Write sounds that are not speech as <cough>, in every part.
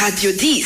Radio 10.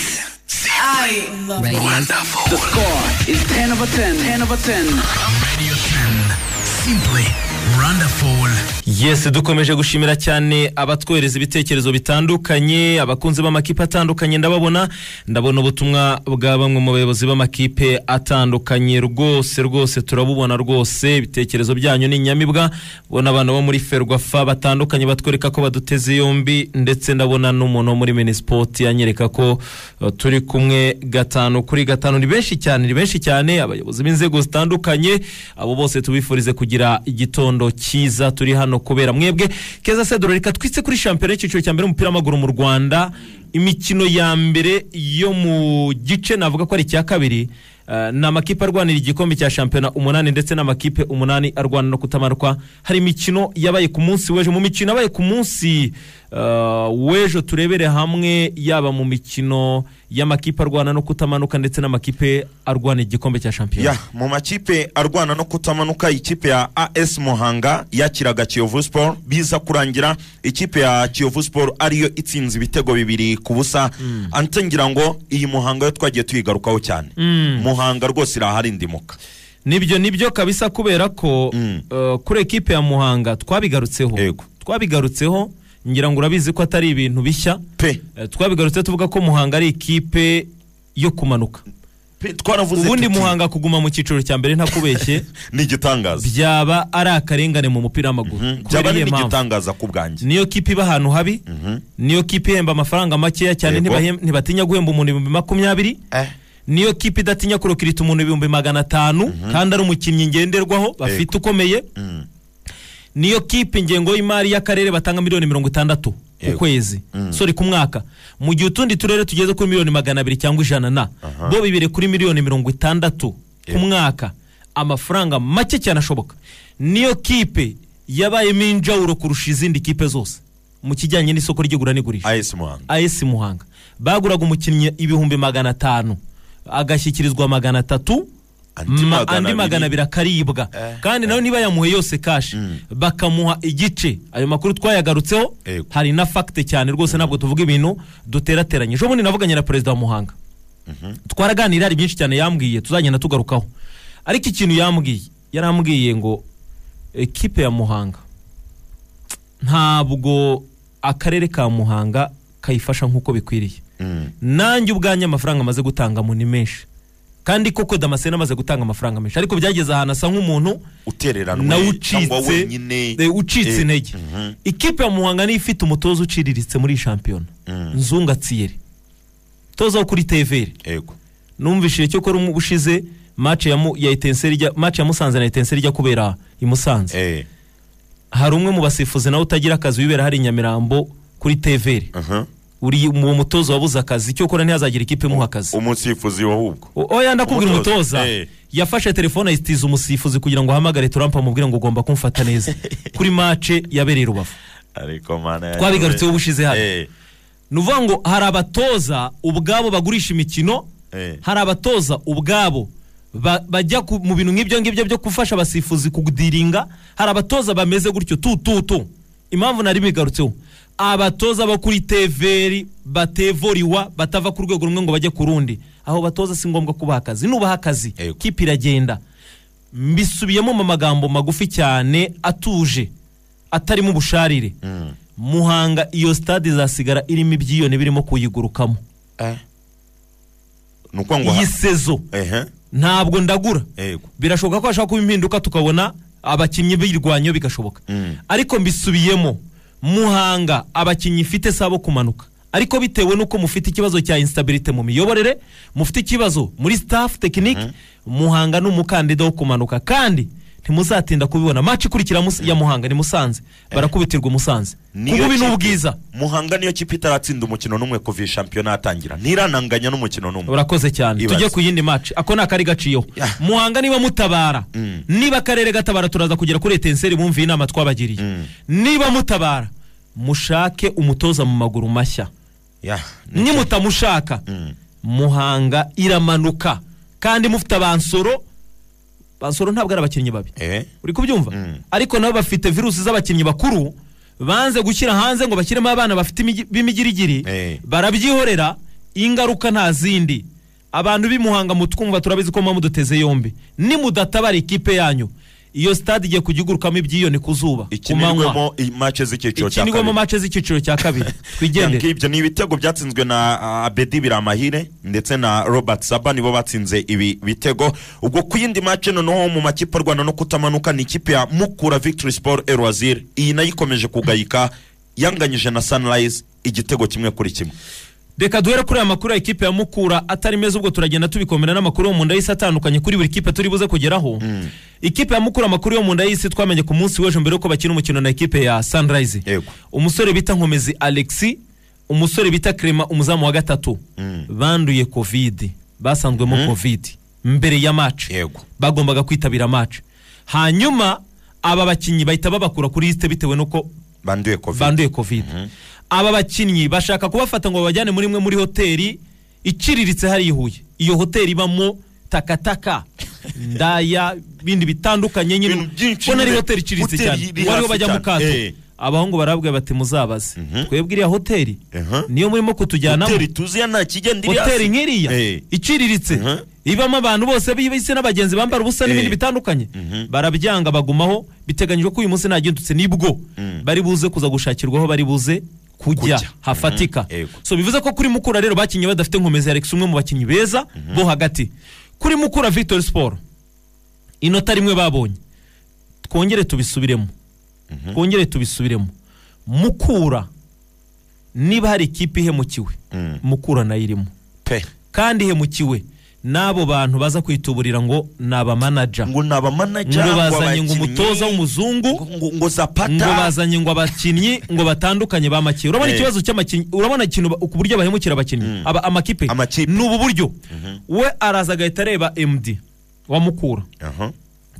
I love Wonderful. The score is 10 over 10. 10 over 10. Radio 10. Simply wonderful. yes dukomeje gushimira cyane abatwohereza ibitekerezo bitandukanye abakunzi b'amakipe atandukanye ndababona. Ndabona ubutumwa bwa bamwe mu bayobozi b'amakipe atandukanye. Rwose rwose turabubona rwose. Ibitekerezo byanyu ni inyamibwa. Ubona abantu bo muri ferwafa batandukanye batwereka ko baduteze yombi ndetse ndabona n'umuntu wo muri minisipoti anyereka ko uh, turi kumwe gatanu kuri gatanu. Ni benshi cyane ni benshi cyane. Abayobozi b'inzego zitandukanye. Abo bose tubifurize kugira igitondo. Cyiza turi hano kubera mwebwe. Keza sedoro reka twitse kuri shampiyona y'icyiciro cya mbere y'umupira w'amaguru mu rwanda. Imikino ya mbere yo mu gice navuga ko ari icya kabiri ni amakipe arwanira igikombe cya shampiyona umunani ndetse n'amakipe umunani arwana no kutamanuka hari imikino yabaye ku munsi w'ejo. Mu mikino yabaye ku munsi uh, w'ejo turebere hamwe yaba mu mikino y'amakipe arwana no kutamanuka ndetse n'amakipe arwana igikombe cya shampiyona. Mu makipe arwana no kutamanuka ikipe ya as muhanga yakiraga kiyovu sport. Biza kurangira ikipe ya kiyovu sport ariyo itsinze ibitego bibiri ku busa. Ngira ngo iyi muhanga yo twagiye tuyigarukaho cyane. Muhanga rwose irahari ndimuka ni byo ni byo kabisa kubera ko Mm. uh, kuri ekipe ya muhanga twabigarutseho. Twabigarutseho ngira ngo urabizi ko atari ibintu bishya. Pe. Eh, twabigarutse tuvuga ko muhanga ari ikipe yo kumanuka. Ubundi muhanga kuguma mu cyiciro cya mbere ntakubeshye. <laughs> Ni igitangaza byaba ari akarengane mu mupira w'amaguru. Mhm. byaba ari n'igitangaza ku bwanjye. Niyo kipe iba ahantu habi. Niyo kipe ihemba amafaranga makeya cyane. Ntibatinya guhemba umuntu ibihumbi makumyabiri. Eh. Niyo kipe idatinya kurokirita umuntu ibihumbi magana atanu kandi ari umukinnyi ngenderwaho bafite ukomeye mm. niyo kipe ingengo y'imari y'akarere batanga miliyoni mirongo itandatu ku kwezi. Sorry ku mwaka. Mu gihe utundi turere tugeze kuri miliyoni magana abiri cyangwa ijana na bo bibere kuri miliyoni mirongo itandatu ku mwaka. Amafaranga make cyane ashoboka. Niyo kipe yabayemo injawuro kurusha izindi kipe zose? Mu kijyanye n'isoko ry'igura n'igurisha. AS Muhanga. Baguraga umukinnyi ibihumbi magana atanu agashyikirizwa magana atatu Andi ma- magana abiri. akaribwa. Eh, kandi nawe niba yamuhe yose kashi bakamuha igice. Ayo makuru twayagarutseho. Hari na fagite cyane rwose ntabwo tuvuga ibintu duterateranye. Ejo bundi navuganye na perezida wa muhanga. Twaraganira hari byinshi cyane yambwiye. Tuzagenda tugarukaho. Ariko ikintu yambwiye yarambwiye ngo ekipe ya muhanga ntabwo akarere ka muhanga kayifasha nk'uko bikwiriye. Mm. Nanjye ubwanjye amafaranga amaze gutanga mu ni menshi. Kandi koko damascene amaze gutanga amafaranga menshi. Ariko byageze ahantu asa nk'umuntu nawe cyangwa ucitse eh, ucitse Eh, intege. mhm. ikipe ya muhanga niyo ifite umutoza uciriritse muri shampiyona. Mm. nzunga tsiyeri toza wo kuri teveri yego. Numvishije cyo kora ubushize match ya, mu, ya etenseri match ya musanze na etenseri ijya kubera i musanze. Eh. Hari umwe mu basifuzi nawe utagira akazi wibera hari i nyamirambo kuri teveri uri mu mutoza wabuze akazi cyo kora ntihazagira ikipe imuha akazi umusifuzi wahubwo oya ndakubwira Umutoza, eh. yafashe telefone ayitiza umusifuzi kugira ngo ahamagare turampa amubwire ngo ugomba kumfata neza <laughs> kuri mace yabereye rubavu. Twabigarutseho ubushize hano. Eh, ni ukuvuga ngo hari abatoza ubwabo bagurisha imikino eh. hari abatoza ubwabo ba- bajya mu bintu nk'ibyo ngibyo byo gufasha abasifuzi kudiringa hari abatoza bameze gutyo tu tu tu impamvu nari bigarutseho abatoza bo kuri teveri batevoriwa batava ku rwego rumwe ngo bajye ku rundi. Aho batoza si ngombwa kubaha akazi. Nubaha akazi kipe iragenda? Mbisubiyemo mu magambo magufi cyane atuje atarimo ubusharire Mm. muhanga iyo stade izasigara irimo ibyiyoni birimo kuyigurukamo. Eh. iyi sezo. Ntabwo ndagura. Birashoboka ko hashobora kuba impinduka tukabona abakinnyi b'irwanyo bigashoboka. Mm. ariko mbisubiyemo. Muhanga abakinnyi ifite si abo kumanuka. Ariko bitewe n'uko mufite ikibazo cya instabilite mu miyoborere mufite ikibazo muri staff tekinike muhanga ni umukandida wo kumanuka. Kandi ntimuzatinda kubibona. Maci ikurikira ya muhanga ni musanze barakubitirwa musanze Niyo ku bubi kipe- n'ubwiza. Muhanga niyo kipe itaratsinda umukino n'umwe kuva iyi shampiyona yatangira? Ntirananganya n'umukino n'umwe. Urakoze cyane. Tujye ku yindi maci ako ni akari gaciyeho. Ya. muhanga niba mutabara Mm. niba akarere gatabara turaza kugera kuri etenseri bumviye inama twabagiriye. Mm. niba mutabara mushake umutoza mu maguru mashya. Ya, ni- nimutamushaka Mm. muhanga iramanuka. Kandi mufite abansoro bansoro ntabwo ari abakinnyi babi. Eh? Uri kubyumva? Mm. ariko nabo bafite virusi z'abakinnyi bakuru banze gushyira hanze ngo bashyiremo abana bafite imigi- b'imigirigiri Eh. barabyihorera ingaruka nta zindi. Abantu b'imuhanga mutwumva turabizi ko muba muduteze yombi. Nimudatabara ikipe yanyu. Iyo stade igiye kujya igurukamo ibyiyoni ku zuba ku manywa. ikinirwamo mace z'icyiciro cya kabiri. <laughs> twigendere ibyo ni ibitego byatsinzwe na ah, abedi biramahire ndetse na robert saba nibo batsinze ibi bitego. Ubwo ku yindi mace noneho mu makipe arwana no kutamanuka ni ikipe ya mukura victory sport erwazir iyi na yo ikomeje kugayika yanganyije na sunrise igitego kimwe kuri kimwe. Reka duhere kuri aya makuru ya ekipe ya mukura atari meza ubwo turagenda tubikomera n'amakuru yo mu nda y'isi atandukanye kuri buri kipe turi buze kugeraho. Ikipe ya mukura amakuru yo mu nda y'isi twamenye ku munsi w'ejo mbere yuko bakina umukino na ekipe ya sunrise. Umusore bita nkomezi alexi umusore bita krema umuzamu wa gatatu. Banduye covid. Basanzwemo covid. Mbere ya match. Bagombaga kwitabira match. Hanyuma aba bakinnyi bahita babakura kuri lisite bitewe n'uko banduye covid. Banduye covid. Aba bakinnyi bashaka kubafata ngo babajyane muri imwe muri hoteli iciriritse hariya i huye. Iyo hoteli ibamo takataka <laughs> ndaya bindi bitandukanye nyine. Ubona ari hoteli iciriritse Hoteli cyane. hasi bajya mu kato. Eh. abahungu barabwira bati muzabaze. Twebwe iriya hoteli niyo murimo kutujyanamo. Hoteli tuziya nta kigenda iri hoteli hasi. nk'iriya Eh. iciriritse Mhm. Ibamo abantu bose b'isi n'abagenzi bambara ubusa n'ibindi Eh. bitandukanye barabyanga bagumaho biteganyijwe ko uyu munsi nagindutse ni bwo bari buze kuza gushakirwaho bari buze kujya hafatika Mhm. Yego. so bivuze ko kuri mukura rero bakinnye badafite nkomezi alex umwe mu bakinnyi beza bo hagati. Kuri mukura victory sport inota rimwe babonye. Twongere tubisubiremo. Twongere tubisubiremo. Mukura niba hari ikipe ihemukiwe Mm. mukura na yo irimo. Pe. Kandi ihemukiwe n'abo bantu baza kwituburira ngo ni abamanaja ngo ni abamanaja ngo bazanye ngo umutoza w'umuzungu ngo- zapata. ngo bazanye ngo abakinnyi ngo batandukanye bamakiye urabona Eh. ikibazo cy'amakinnyi urabona ikintu ku buryo bahemukira abakinnyi aba amakipe. Ni ubu buryo. We araza agahita areba md wa mukura Aha.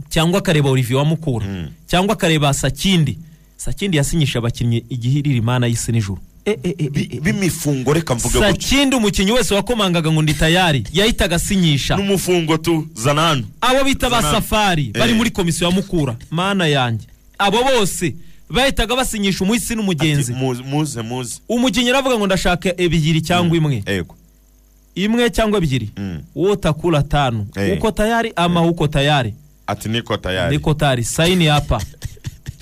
cyangwa akareba olivier wa mukura cyangwa akareba sakindi. Sakindi yasinyisha abakinnyi igihe irira imana y'isi n'ijuru. Eh, eh, eh, Bi- b'imifungo reka mvuge gutyo sakindi umukinnyi wese wakomangaga ngo ndi tayari? Yahitaga asinyisha n'umufungo tu zana hano abo bita ba safari bari muri komisiyo ya mukura mana yanjye. Abo bose bahitaga basinyisha umuhisi n'umugenzi. Muze muze umukinnyi aravuga ngo ndashaka ebyiri cyangwa imwe. Ego. Imwe cyangwa ebyiri Mm. wote akula tano Eh. uko tayari ama uko tayari? Ati niko tayari. Niko tayari. Sayini hapa. <laughs>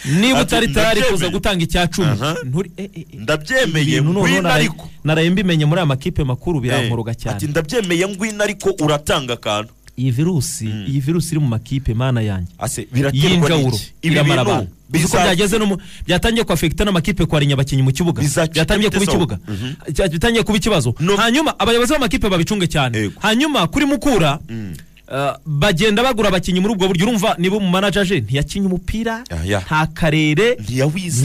niba utari kuza gutanga icya cumi. Eh, eh, eh. ndabyemeye ngwino ariko. naraye mbimenye muri aya makipe makuru birankuruga Eh, cyane ati ndabyemeye ngwino ariko uratanga akantu. Iyi virusi iyi virusi iri mu makipe mana yanjye. Y'injawuro iramara abantu uzi ko byageze no mu byatangiye kwafekita n'amakipe kwarinya abakinnyi mu kibuga. Byatangiye kuba ikibuga. Cya- byatangiye kuba ikibazo. Hanyuma abayobozi b'amakipe babicunge cyane. Hanyuma kuri mukura uh, bagenda bagura abakinnyi muri ubwo buryo. Urumva niba umumanaja aje ntiyakinye umupira Ah, nta karere ntiyawize.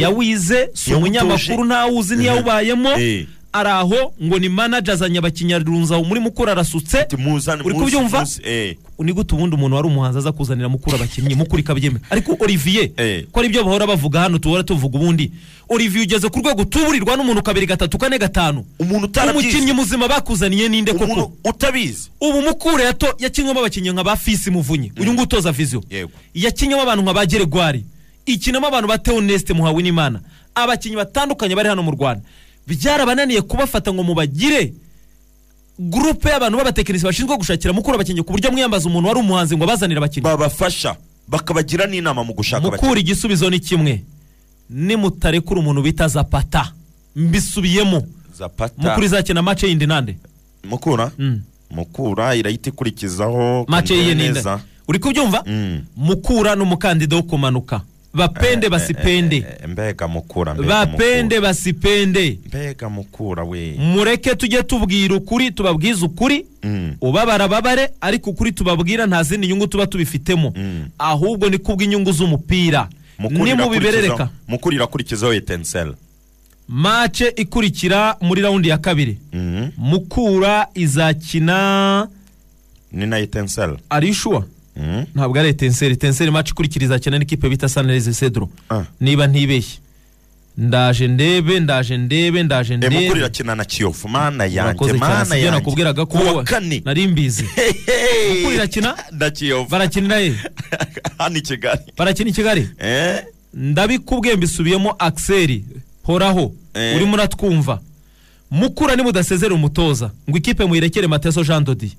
si umunyamakuru ntawuzi ntiyawubayemo Eh. Ari aho ngo ni manaja azanye abakinnyi arunza aho muri mukura arasutse. Uri kubyumva? eh. ni gute ubundi umuntu wari umuhanzi aza kuzanira mukura abakinnyi? Mukura ikabyemera. Ariko olivier Eh. ko ari byo bahora bavuga hano tuhora tuvuga ubundi. Olivier ugeze ku rwego utuburirwa n'umuntu kabiri gatatu kane gatanu. Umuntu utarabyize umukinnyi muzima bakuzaniye ninde koko? Utabizi. Ubu mukura yato yakinywemo abakinnyi nka ba fisi muvunyi. Uyu nguyu utoza viziyo Yego. yakinnyemo abantu nka ba geregwari ikinamo abantu ba teoneste muhawe n'imana abakinnyi batandukanye bari hano mu rwanda. Byarabananiye kubafata ngo mubagire gurupe y'abantu b'abatekinisi bashinzwe gushakira mukura abakinnyi ku buryo mwiyambaza umuntu wari umuhanzi ngo bazanire abakinnyi. Babafasha bakabagira n'inama mu gushaka mukura igisubizo ni kimwe. Nimutarekura umuntu bita zapata. Mbisubiyemo. Zapata. Mukura izakina mace yindi nande? Mukura? Mm. mukura irahita ikurikizaho mace ninde neza. uri kubyumva? Mm. mukura ni umukandida wo kumanuka. Bapende basipende Eh, mbega mukura mbega bapende mukura. basipende mbega mukura we. Mureke tujye tubwira ukuri tubabwize ukuri. Mm. ubabara babare ariko ukuri tubabwira nta zindi nyungu tuba tubifitemo. Mm. ahubwo ni kubw'inyungu z'umupira. Mukura nimubiberereka irakurikizaho- mukura irakurikizaho etensel mace ikurikira muri raundi ya kabiri. Mukura izakina ni na etensel arishuwa. Ntabwo ari etenseri. Etenseri mace ikurikira izakina n'ikipe bita sanireze cedro. Ah. niba ntibeshye. Ndaje ndebe ndaje ndebe ndaje ndebe. Irakina na kiyovu mana yanjye cyane. Mana yanjye nakubwiraga ko kuwa kane. nari mbizi. Mukura irakina na kiyovu barakinira he? <laughs> Hano i kigali. Barakina i kigali? Eh? ndabikubwiye mbisubiyemo akiseri horaho. Eh. urimo uratwumva. Mukura nimudasezera umutoza. Ngo ikipe muyirekere mateso jean dodi.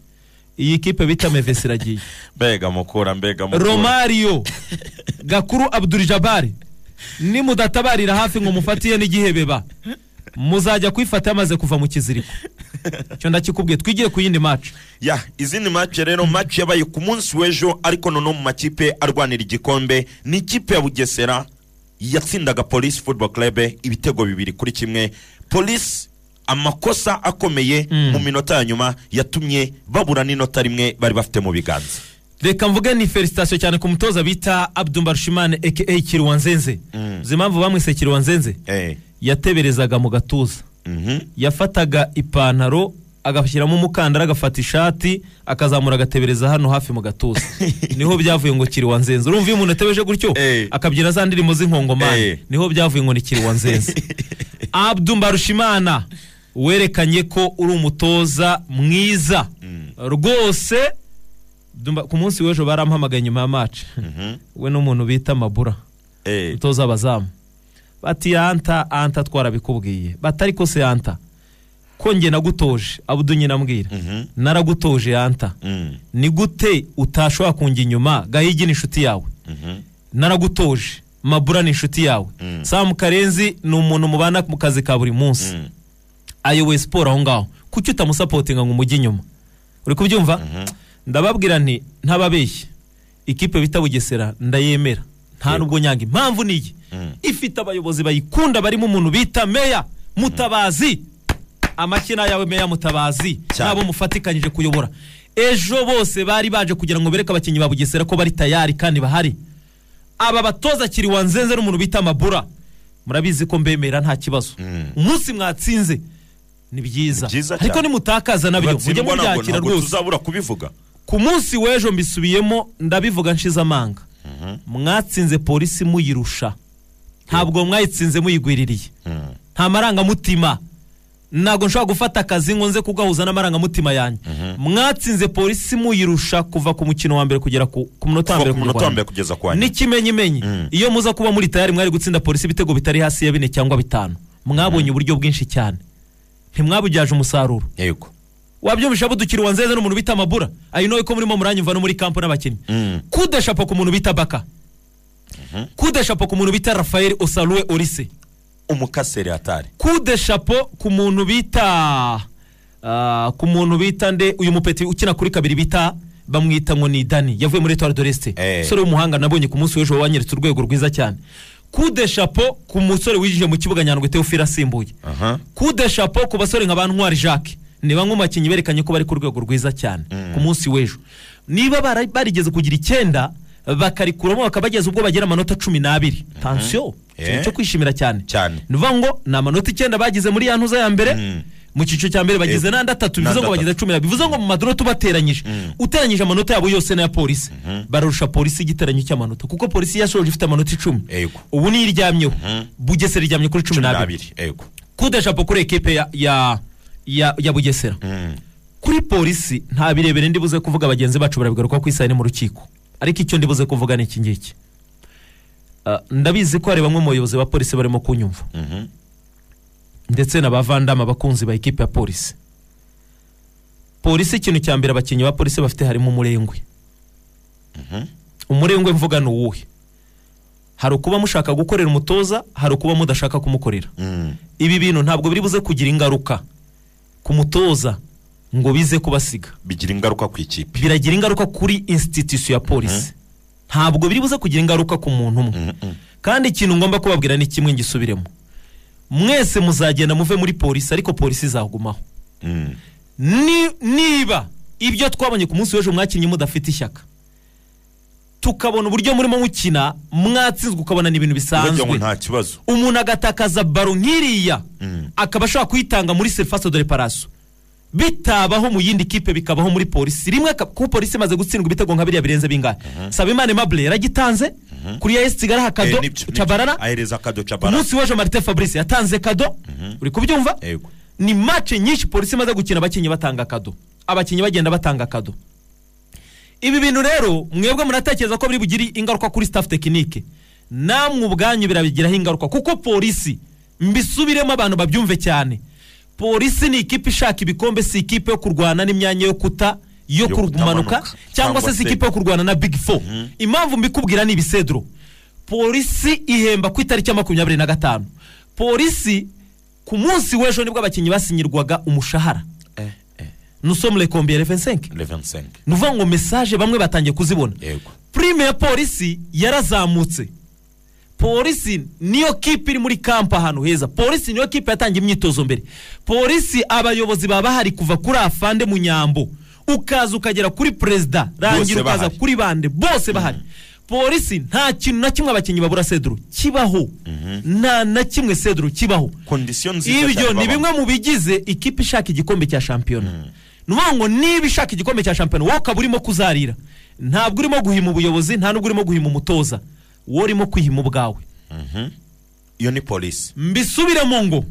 Iyi kipe bita mevesi iragiye <laughs> mbega mukura mbega mukura. Romario gakuru abdul jabari nimudatabarira hafi ngo mufatiye n'igihebeba muzajya kwifata yamaze kuva mu kiziriko. Icyo ndakikubwiye twigire ku yindi maci ya izindi match rero match yabaye ku munsi w'ejo ariko noneho mu makipe arwanira igikombe. Ni ikipe ya bugesera yatsindaga polisi football club ibitego bibiri kuri kimwe. Polisi amakosa akomeye mu minota ya nyuma yatumye babura n'inota rimwe bari bafite mu biganza. Reka mvuge ni felicitasiyo cyane ku mutoza bita abdumbarushimane aka kiriwanzenze uzi impamvu bamwise kiriwanzenze Eh, yateberezaga mu gatuza. Mhm. yafataga ipantaro agashyiramo umukandara agafata ishati akazamura agatebereza hano hafi mu gatuza. <laughs> Niho byavuye ngo kiri wanzenze urumva iyo umuntu atebeje gutyo? Eh. akabyina za ndirimbo z'inkongomani. Eh. ni ho byavuye ngo ni kiri wanzenze <laughs> abdu mbarushimana werekanye ko uri umutoza mwiza. Rwose Dumba- ku munsi w'ejo baramuhamagaye nyuma ya maci we n'umuntu bita mabura. Eh, umutoza abazamu bati anta anta twarabikubwiye. Bati ariko se anta ko njye nagutoje? Abudu nyine ambwira. Mhm. naragutoje anta mm, ni gute utashobora kunjya inyuma? Gahigi ni inshuti yawe. Mhm. naragutoje mabura ni inshuti yawe. Mm. samu karenzi ni umuntu mubana mu kazi ka buri munsi. Mm. Ayoboye siporo aho ngaho. Kuki utamusapotinga ngo umujye inyuma? Uri kubyumva? Ndababwira nti ntababeshye. Ikipe bita bugesera ndayemera. Nta nubwo nyanga. Impamvu niyi Mm. ifite abayobozi bayikunda barimo umuntu bita meya mutabazi. Amakina yawe meya mutabazi. Nabo mufatikanyije kuyobora. Ejo bose bari baje kugira ngo bereke abakinnyi ba bugesera ko bari tayari kandi bahari. Aba batoza kiri wanzenze n'umuntu bita mabura. Murabizi ko mbemera nta kibazo. Umunsi mwatsinze. Ni byiza ariko nimutakaza na byo. Mujye mubyakira rwose. tuzabura kubivuga. Ku munsi w'ejo mbisubiyemo ndabivuga nshize amanga mwatsinze polisi muyirusha. Ntabwo mwayitsinze muyigwiririye. Mm. nta marangamutima. Ntabwo nshobora gufata akazi ngo nze kugahuza n'amarangamutima yanjye. Mwatsinze polisi muyirusha kuva ku mukino wa mbere kugera ku munota wa mbere kugeza ku wa nyuma. N'ikimenyimenyi. Iyo muza kuba muri tayari mwari gutsinda polisi ibitego bitari hasi ya bine cyangwa bitanu. Mwabonye uburyo bwinshi cyane. Ntimwabubyaje umusaruro. Yego wabyumvisha budukira wanzeze n'umuntu bita mabura. Ayi noye ko murimo muranyumva no muri kampo n'abakinnyi. Mm. kudeshapo ku muntu bita baka. Kudeshapo ku muntu bita rafael osaluwe orise. Umukaseri hatari. Kudeshapo ku muntu bita ah, ku muntu bita nde? Uyu mupeti ukina kuri kabiri bita bamwita ngo ni dani. Yavuye muri etoile de reste. Eh. umusore w'umuhanga nabonye ku munsi w'ejo wanyeretse urwego rwiza cyane. Kudeshapo ku musore winjiye mu kibuga nyandwi teofile asimbuye. Aha. Kudeshapo ku basore nka ba ntwari jacques. Ni bamwe mu bakinnyi berekanye ko bari ku rwego rwiza cyane ku munsi w'ejo. Niba barigeze kugira icyenda bakarikuramo bakaba bageze ubwo bagira amanota cumi n'abiri. Tansiyo Eh. ikintu cyo kwishimira cyane. Cyane. Ni ukuvuga ngo ni amanota icyenda bagize muri ya ntuza ya mbere. Mm. Mu cyiciro cya mbere Eh, n'andi atatu bivuze ngo bagize cumi na bivuze ngo mu madoroti ubateranyije uteranyije amanota yabo yose n'aya polisi. Bararusha polisi igiteranyo cy'amanota kuko polisi yashoje ifite amanota icumi. Yego. ubu niyo iryamyeho. Bugesera iryamye kuri cumi n'abiri. Kudeshapo kuri ekipe ya, bugesera. Mm. kuri polisi nta birebire ndibuze kuvuga bagenzi bacu barabigaruka ku isaha mu rukiko. Ariko icyo ndibuze kuvuga ni iki ngiki. Ah, ndabizi ko hari bamwe mu bayobozi ba polisi barimo kunyumva. Mhm. Ndetse na ba vandama abakunzi ba ekipe ya polisi polisi ikintu cya mbere abakinnyi ba polisi bafite harimo umurengwe. Umurengwe mvuga ni uwuhe? Hari ukuba mushaka gukorera umutoza hari ukuba mudashaka kumukorera. Mm. ibi bintu ntabwo biri buze kugira ingaruka ku mutoza ngo bize kubasiga. Bigira ingaruka ku ikipe. Biragira ingaruka kuri institution ya polisi ntabwo biri buze kugira ingaruka ku muntu umwe. Mhm. kandi ikintu ngomba kubabwira ni kimwe ngisubiremo. Mwese muzagenda muve muri polisi ariko polisi izagumaho. Mm. Ni- niba ibyo twabonye ku munsi w'ejo mwakinnye mudafite ishyaka tukabona uburyo murimo mukina mwatsinzwe ukabona ni ibintu bisanzwe. umuntu agatakaza baro nk'iriya Mm. akaba ashobora kuyitanga muri serivisi de reparation bitabaho mu yindi kipe bikabaho muri polisi. Rimwe kuko polisi imaze gutsindwa ibitego nka biriya birenze bingahe. Sabimana aimable yaragitanze kuri ya esi hariho akado Eh, ni byo, ni byo. cabarara ahereza akado ku cabara munsi w'ejo marite fabrice yatanze kado. Uri kubyumva? Ni mace nyinshi polisi imaze gukina abakinnyi batanga kado. Abakinnyi bagenda batanga kado. Ibi bintu rero mwebwe muratekereza ko biri bugire ingaruka kuri staff tekinike namwe ubwanyu birabigiraho ingaruka kuko polisi mbisubiremo abantu babyumve cyane. Polisi ni ikipe ishaka ibikombe si ikipe yo kurwana n'imyanya yo kuta. Yo kumanuka cyangwa se Cyangwa si se- ikipe yo kurwana na big four. Impamvu mbikubwira ni ibisedro. Polisi ihemba ku itariki ya makumyabiri na gatanu. Polisi ku munsi w'ejo ni bwo abakinnyi basinyirwaga umushahara. Nusomure 25 le 25 ni ukuvuga ngo mesaje bamwe batangiye kuzibona. Prime ya polisi yarazamutse. Polisi niyo kipe iri muri kampa ahantu heza. Polisi niyo kipe yatangiye imyitozo mbere. Polisi abayobozi baba bahari kuva kuri afande munyambo ukaza ukagera kuri perezida rangira ukaza kuri bande bose bahari. Polisi nta kintu na kimwe abakinnyi babura seduru kibaho. Nta na kimwe seduru kibaho. Ibyo ni bimwe mu bigize ikipe ishaka igikombe cya shampiyona. Ni ukuvuga ngo niba ishaka igikombe cya shampiyona wowe ukaba urimo kuzarira. Ntabwo urimo guhima ubuyobozi nta nubwo urimo guhima umutoza. Wowe urimo kwihima ubwawe. Iyo ni polisi mbisubiremo ngo.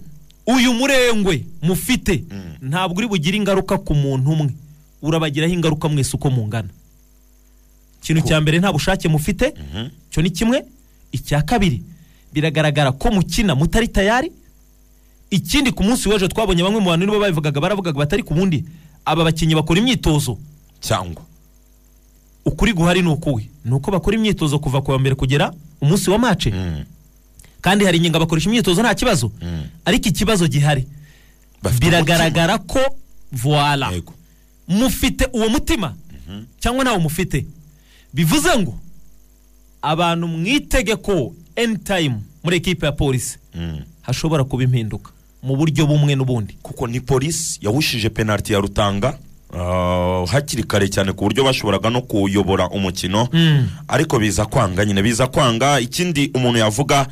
Uyu murengwe mufite. Ntabwo uri bugire ingaruka ku muntu umwe. Urabagiraho ingaruka mwese uko mungana. Ikintu cya mbere nta bushake mufite cyo ni kimwe. Icya kabiri biragaragara ko mukina mutari tayari. Ikindi ku munsi w'ejo twabonye bamwe mu bantu nibo babivugaga baravugaga batari ku bundi aba bakinnyi bakora imyitozo. Cyangwa ukuri guhari ni ukuwe ni uko bakora imyitozo kuva ku wa mbere kugera umunsi wa mace Mm, kandi hari ingingo bakoresha imyitozo nta kibazo. Mm. ariko ikibazo gihari. Biragaragara ko yego. Mufite uwo mutima cyangwa ntawo mufite. Bivuze ngo abantu mwitege ko anytime muri ekipe ya polisi hashobora kuba impinduka mu buryo bumwe n'ubundi. Kuko ni polisi yahushije penaliti ya rutanga ah, hakiri kare cyane ku buryo bashoboraga no kuyobora umukino. Ariko biza kwanga nyine biza kwanga. Ikindi umuntu yavuga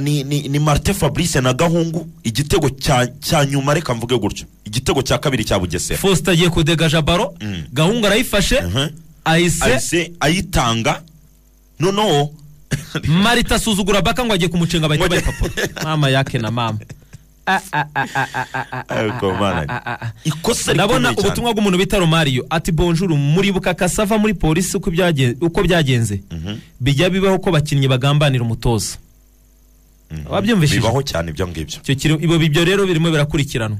ni, ni, ni martin fabrice na gahungu igitego cya, cya nyuma reka mvuge gutyo. Igitego cya kabiri cya bugesera. Faustin agiye kudegaja baro Mm. gahungu arayifashe ahise ahise ayitanga. Noneho <laughs> marita asuzugura baka ngo agiye kumucenga bahita bayipapuro <laughs> mama yake na mama. Ndabona ubutumwa bw'umuntu bita romario. Ati bonjour muribuka kasava muri polisi uko byagen- uko byagenze? Bijya bibaho ko abakinnyi bagambanira umutoza. Wabyumvishije. Bibaho cyane ibyo ngibyo. Ibyo rero birimo birakurikiranwa.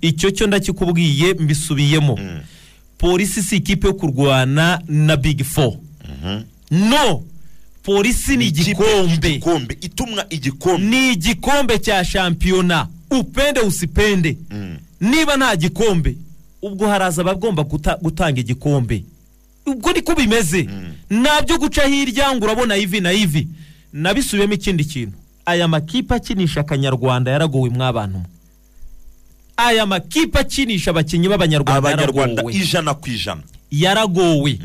Icyo cyo ndakikubwiye mbisubiyemo. Polisi si ikipe yo kurwana na big four. No polisi ni igikombe. itumwa igikombe. Ni igikombe cya shampiyona. Upende usipende. Niba nta gikombe ubwo haraza abagomba guta- gutanga igikombe. Ubwo niko bimeze. Nabyo guca hirya ngo urabona ivi na ivi. Nabisubiyemo ikindi kintu. Aya makipe akinisha akanyarwanda yaragowe mw'abantu mwe aya makipe akinisha abakinnyi b'abanyarwanda abanyarwanda ijana ku ijana. Yaragowe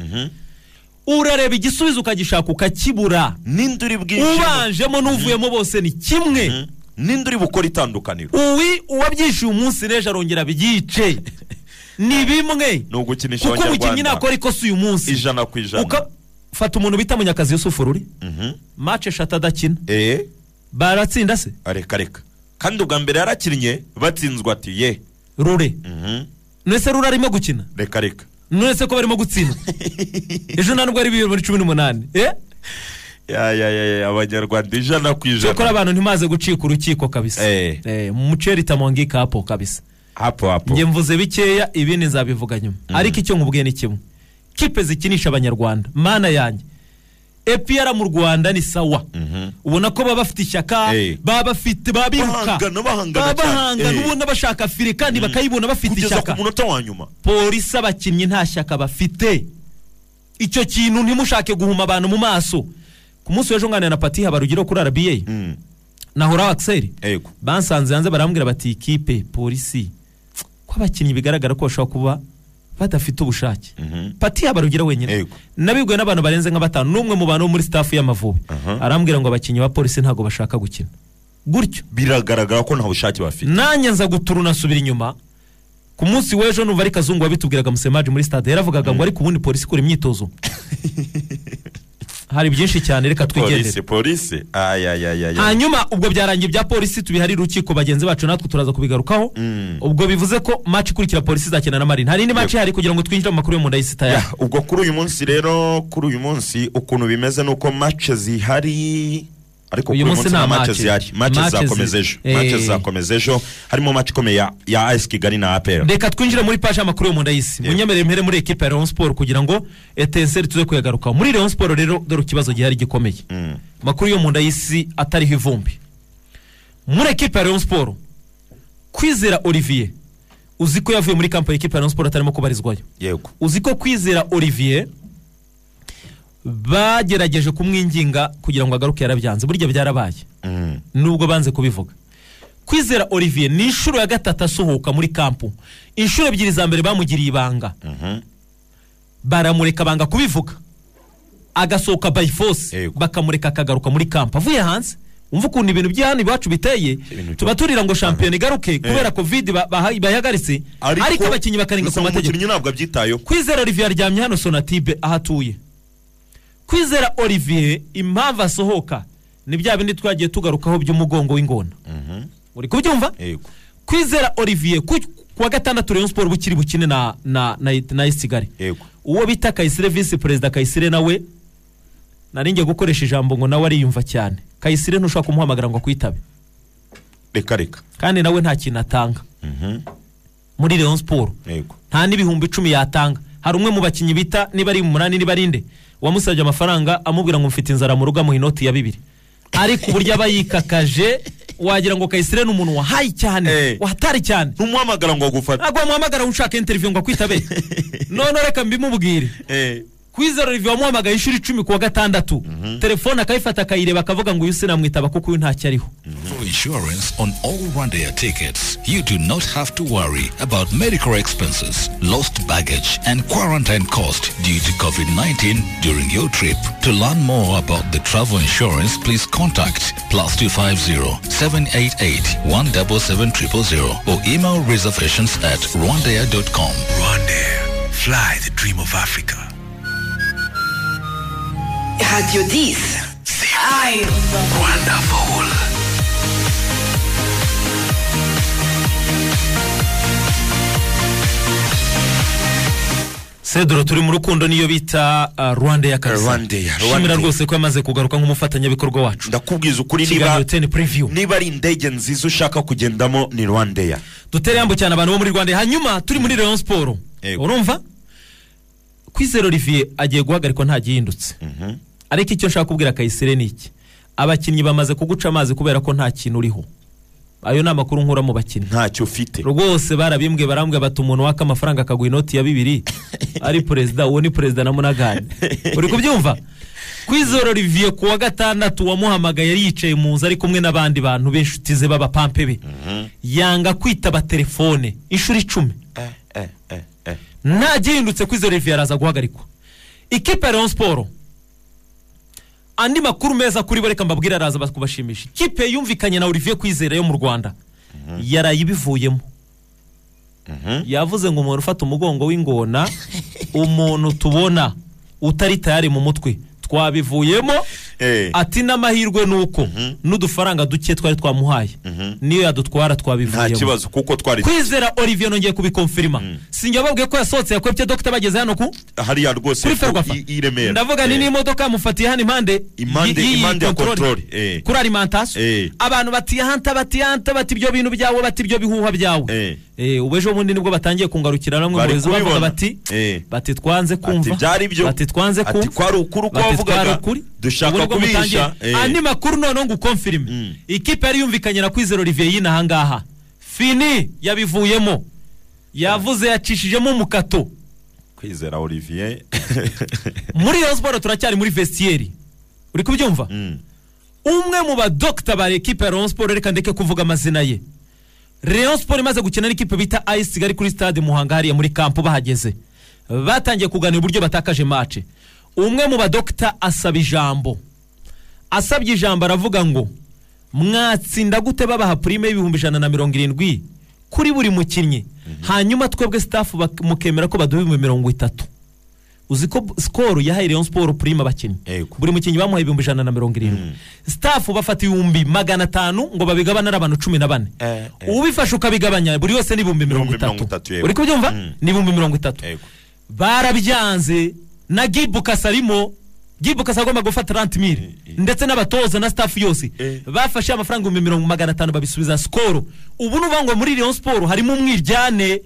urareba igisubizo ukagishaka ukakibura. Ninde uri bwinjire ubanjemo n'uvuyemo bose ni kimwe. Ninde uri bukora itandukaniro. Uwi uwabyishyuye umunsi n'ejo arongera byice <laughs> ni bimwe. Ni ugukinisha kuko umukinnyi abanyarwanda. Nakora ikosa uyu munsi. Ijana ku ijana. Ukafata umuntu bita munyakazi yusufu ruri Mhm. mace eshatu adakina. Eh? Baratsinda se? Reka reka kandi ubwa mbere yarakinnye batsinzwe ati ye. Rure. Mhm. none rure arimo gukina? Reka reka. None se ko barimo gutsindwa? <laughs> Ejo nta nubwo ari bibiri cumi n'umunani. Eh? Ya ya ya ya abanyarwanda ijana ku ijana. Abantu ntimaze gucika urukiko kabisa. Eh. Eh, muceri tamongika hapo kabisa. Hapo hapo. Njye mvuze bikeya ibindi nzabivuga nyuma. Ariko icyo nkubwiye ni kimwe. Kipe zikinisha abanyarwanda. Mana yanjye. Epr mu rwanda ni sawa. Ubona ko baba bafite ishyaka baba bafite baba biruka. Baba bahangana ubona bashaka fire kandi bakayibona bafite ishyaka. polisi abakinnyi nta shyaka bafite. Icyo kintu ntimushake guhuma abantu mu maso. Ku munsi w'ejo nganira na pati habarugiro kuri rba Mm. nahora akiseri bansanze hanze barambwira bati ikipe polisi. Ko abakinnyi bigaragara ko bashobora kuba badafite ubushake. Mhm. pati habarugira wenyine. Ego. nabibwiwe n'abantu barenze nka batanu. N'umwe mu bantu bo muri staff y'amavubi arambwira ngo abakinnyi ba polisi ntabwo bashaka gukina. Gutyo. Biragaragara ko nta bushake bafite. Nanjye nza guturuna asubira inyuma. Ku munsi w'ejo numva ari kazungu wabitubwiraga musemaji muri stade. Yaravugaga ngo ariko ubundi polisi ikora imyitozo. <laughs> hari byinshi cyane reka twigendere polisi hanyuma ubwo byarangiye bya polisi tubiharira urukiko bagenzi bacu natwe turaza kubigarukaho. Mm. ubwo bivuze ko match ikurikira polisi izakina na marine hari indi match ihari kugira ngo twinjire mu makuru yo mu nda y'isita Ya, ubwo kuri uyu munsi rero kuri uyu munsi ukuntu bimeze ni uko match zihari ariko Uyu munsi nta match match. zi- ejo match zizakomeza ejo harimo match ikomeye ya- ya AS Kigali na APR reka twinjire muri paji y'amakuru yo mu nda y'isi. Yego. munyemerere mpere muri ekipa ya Rayon Sport kugira ngo etenseri tuze kuyagarukaho. Muri Rayon Sport rero dore ikibazo gihari gikomeye. Mm. amakuru yo mu nda y'isi atariho ivumbi. Muri ekipa ya Rayon Sport kwizera Olivier. Uzi ko yavuye muri kampo ekipa ya Rayon Sport atarimo kubarizwayo? Yego. Uzi ko kwizera Olivier bagerageje kumwinginga kugira ngo agaruke yarabyanze. Burya byarabaye. Mm. nubwo banze kubivuga. Kwizera Olivier ni inshuro ya gatatu asohoka muri kampu inshuro ebyiri za mbere bamugiriye ibanga. Mhm. baramureka banga kubivuga. Agasohoka by force. Yego. bakamureka akagaruka muri kampu avuye hanze. Umva ukuntu ibintu by'ahano iwacu biteye. Tuba turira ngo shampiyona igaruke kubera covid bayihagaritse ariko abakinnyi bakarenga ku mategeko. kwizera olivier aryamye hano sonatibe aho atuye kwizera olivier impamvu asohoka ni bya bindi twagiye tugarukaho by'umugongo w'ingona. Uri kubyumva? Kwizera olivier ku ku wa gatandatu rayon sport bukiri bukine na na na, yego. Uwo bita kayisire visi perezida kayisire nawe nari ngiye gukoresha ijambo ngo nawe ariyumva cyane. Kayisire ntushobora kumuhamagara ngo akwitabe. Reka reka. Kandi nawe nta kintu atanga. Mhm. muri rayon yego. Nta n'ibihumbi icumi yatanga. Hari umwe mu bakinnyi bita niba ari umunani niba ari nde wamusabye amafaranga amubwira ngo mfite inzara mu rugo amuha inoti ya bibiri. Ariko uburyo aba yikakaje wagira ngo kayisire ni umuntu wahaye cyane. Eh. wahatari cyane. Ntumuhamagara ngo agufate. Ntabwo wamuhamagara ushaka interiviyu ngo akwitabe. <laughs> None reka mbimubwire. Eh. kwizera olivier wamuhamagaye inshuro icumi ku wa gatandatu. Telefone akayifata akayireba akavuga ngo uyu sinamwitaba kuko uyu ntacyo ariho. For insurance on all Rwandair tickets, you do not have to worry about medical expenses, lost baggage, and quarantine cost due to COVID-19 during your trip. To learn more about the travel insurance, please contact plus 250 788 177 or email reservations at rwandair.com. Rwandair. Fly the dream of Africa. Radio 10. I love Wonderful. Sedoro turi mu rukundo niyo bita uh, rwanda ya kazi. Rwandair, shimira Rwandair. rwose ko yamaze kugaruka nk'umufatanyabikorwa wacu. Ndakubwiza ukuri niba niba ari indege nziza ushaka kugendamo ni rwandeya dutere yambo cyane abantu bo muri rwanda. Hanyuma turi muri rayon siporo urumva? Kwizera olivier agiye guhagarikwa nta gihindutse ariko icyo nshaka kubwira kayisire ni iki? Abakinnyi bamaze kuguca amazi kubera ko nta kintu uriho. Ayo ni amakuru nkura mu bakinnyi ntacyo ufite. Rwose barabimbwe barambwe bati umuntu waka amafaranga akaguha inoti ya bibiri. <laughs> Ari perezida uwo ni perezida na munagani. Uri kubyumva? Kwizera olivier ku wa gatandatu wamuhamagaye yari yicaye mu nzu ari kumwe n'abandi bantu b'inshuti ze b'abapampe be. Yanga kwitaba telefone inshuro icumi. Eh, eh, eh, nta gihindutse kwizera olivier araza guhagarikwa. Ikipe ya rayon siporo andi makuru meza kuri bo reka mbabwire araza kubashimisha. Ikipe yumvikanye na olivier kwizera yo mu rwanda yaraye ibivuyemo yavuze ngo umuntu ufata umugongo w'ingona <laughs> umuntu tubona utari tayari mu mutwe. Twabivuyemo. Ati n'amahirwe ni uko n'udufaranga duke twari twamuhaye. Niyo yadutwara nta twabivuyemo. kibazo kuko twari kwizera olivier nongeye kubikonfirima sinjya babwiye ko yasohotse yakwebye dogita bageze hano ku? Hariya rwose kuri ferwafa. i- Remera. ndavuga ni Eh. n'imodoka yamufatiye hano impande? Impande- y'iyi impande ya control, eh. kuri alimantasiyo Eh. abantu batiyahanta batiyahanta bati ibyo bintu byawe bati ibyo bihuha byawe. Eh. Eh, ubu ejo bundi ni bwo batangiye kungarukira namwe mu Bari burezi bavuga bati Eh. bati twanze kumva Ati byari byo. bati twanze kumva kwari ukuri uko wavugaga. Dushaka mutangiye. Eh. andi makuru noneho ngo ukonfirime ikipe yari yumvikanye na kwizera olivier yina ahangaha fini yabivuyemo yavuze yacishijemo umukato kwizera olivier <laughs> muri Rayon Sport turacyari muri vestiaire uri kubyumva Mm. umwe mu badokita ba ekipe ya Sport reka ndeke kuvuga amazina ye Rayon Sport imaze gukina n'ikipe bita AS Kigali kuri stade Muhanga hariya muri kampo bahageze. Batangiye kuganira uburyo batakaje match. Umwe mu badokita asaba ijambo. Asabye ijambo aravuga ngo mwatsinda gute babaha prime y'ibihumbi ijana na mirongo irindwi kuri buri mukinnyi? Hanyuma twebwe staff bak- mukemera ko baduha ibihumbi mirongo itatu. Uzi ko sikoro yahaye Rayon Sport prime abakinnyi buri mukinnyi bamuhaye ibihumbi ijana na mirongo irindwi. Staff bafata ibihumbi magana atanu ngo babigabane ari abantu cumi na bane. Eh, eh. ubifashe ukabigabanya buri wese ni ibihumbi mirongo itatu. uri kubyumva Mm. ni ibihumbi mirongo itatu. Barabyanze na gibu kasarimo. Gibukasa agomba gufata rantimiri ndetse n'abatoza na staff yose. Eh. bafashe amafaranga ibihumbi mirongo magana atanu babisubiza sikoro ubu nuvuga ngo muri Rayon Sport harimo umwiryane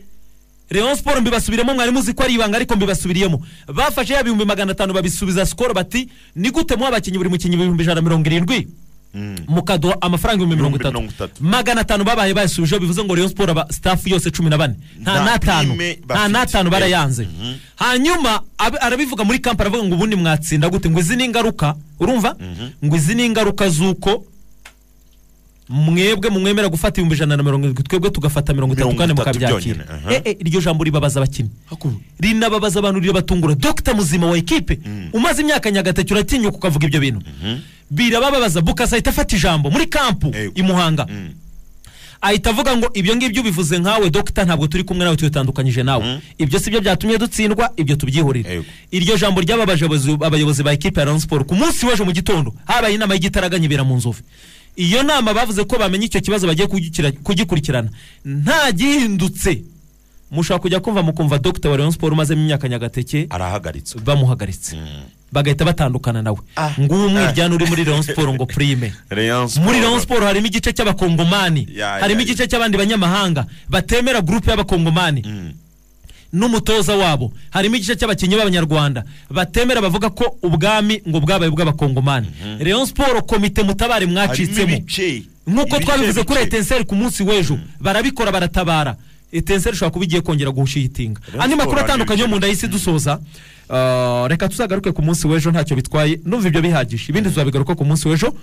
Rayon Sport mbibasubiremo mwari muzi ko ari ibanga ariko mbibasubiriyemo. Bafashe ya bihumbi magana atanu babisubiza sikoro bati ni gute muha abakinnyi buri mukinnyi ibihumbi ijana na mirongo irindwi? Mukaduha amafaranga ibihumbi mirongo Ibihumbi itatu. mirongo itatu. magana atanu babaye bayasubijeho bivuze ngo Rayon Sport aba staff yose cumi na bane. Nta n'atanu. nta n'atanu barayanze. Hanyuma ab- arabivuga muri kampa aravuga ngo ubundi mwatsinda gute? Ngo izi ni ingaruka urumva? Ngo izi ni ingaruka z'uko mwebwe mumwemera gufata ibihumbi ijana na mirongo irindwi twebwe tugafata mirongo itatu itatu mukabyakira. Eh, eh, iryo jambo ribabaza abakinnyi rinababaza abantu rirabatungura dogita muzima wa ekipe umaze imyaka nyagatatu uratinyuka ukavuga ibyo bintu. Birabababaza bukasa ahita afata ijambo muri kampu i muhanga. Ahita avuga ngo ibyo ngibyo ubivuze nkawe dogita ntabwo turi kumwe nawe tuyatandukanyije nawe. Ibyo si byo byatumye dutsindwa ibyo tubyihorere. Iryo jambo ryababaje abayobozi- ba ekipe ya Sport ku munsi w'ejo mu gitondo. Habaye inama y'igitaraganya ibera mu nzovu. Iyo nama bavuze ko bamenye icyo kibazo bagiye kugikurikirana nta gihindutse. Mushobora kujya kumva mukumva dogita wa Rayon Sport umazemo imyaka nyagateke arahagaritse. bamuhagaritse. Bagahita batandukana nawe Ah. nguwo umwiryane uri muri Rayon Sport ngo <laughs> Sport. muri Rayon Sport harimo igice cy'abakongomani. Ya, harimo igice cy'abandi banyamahanga batemera gurupe y'abakongomani. N'umutoza wabo. Harimo igice cy'abakinnyi b'abanyarwanda. Batemera bavuga ko ubwami ngo bwabaye ubw'abakongomani. Rayon Sport komite mutabare mwacitsemo. Nk'uko twabivuze kuri etenseri ku munsi w'ejo barabikora baratabara. Etenseri ishobora kuba igiye kongera guhushiyitinga andi makuru atandukanye yo mu nda y'isi dusoza. Uh, reka tuzagaruke ku munsi w'ejo ntacyo bitwaye. Numva ibyo bihagije. Ibindi tuzabigaruka ku munsi w'ejo.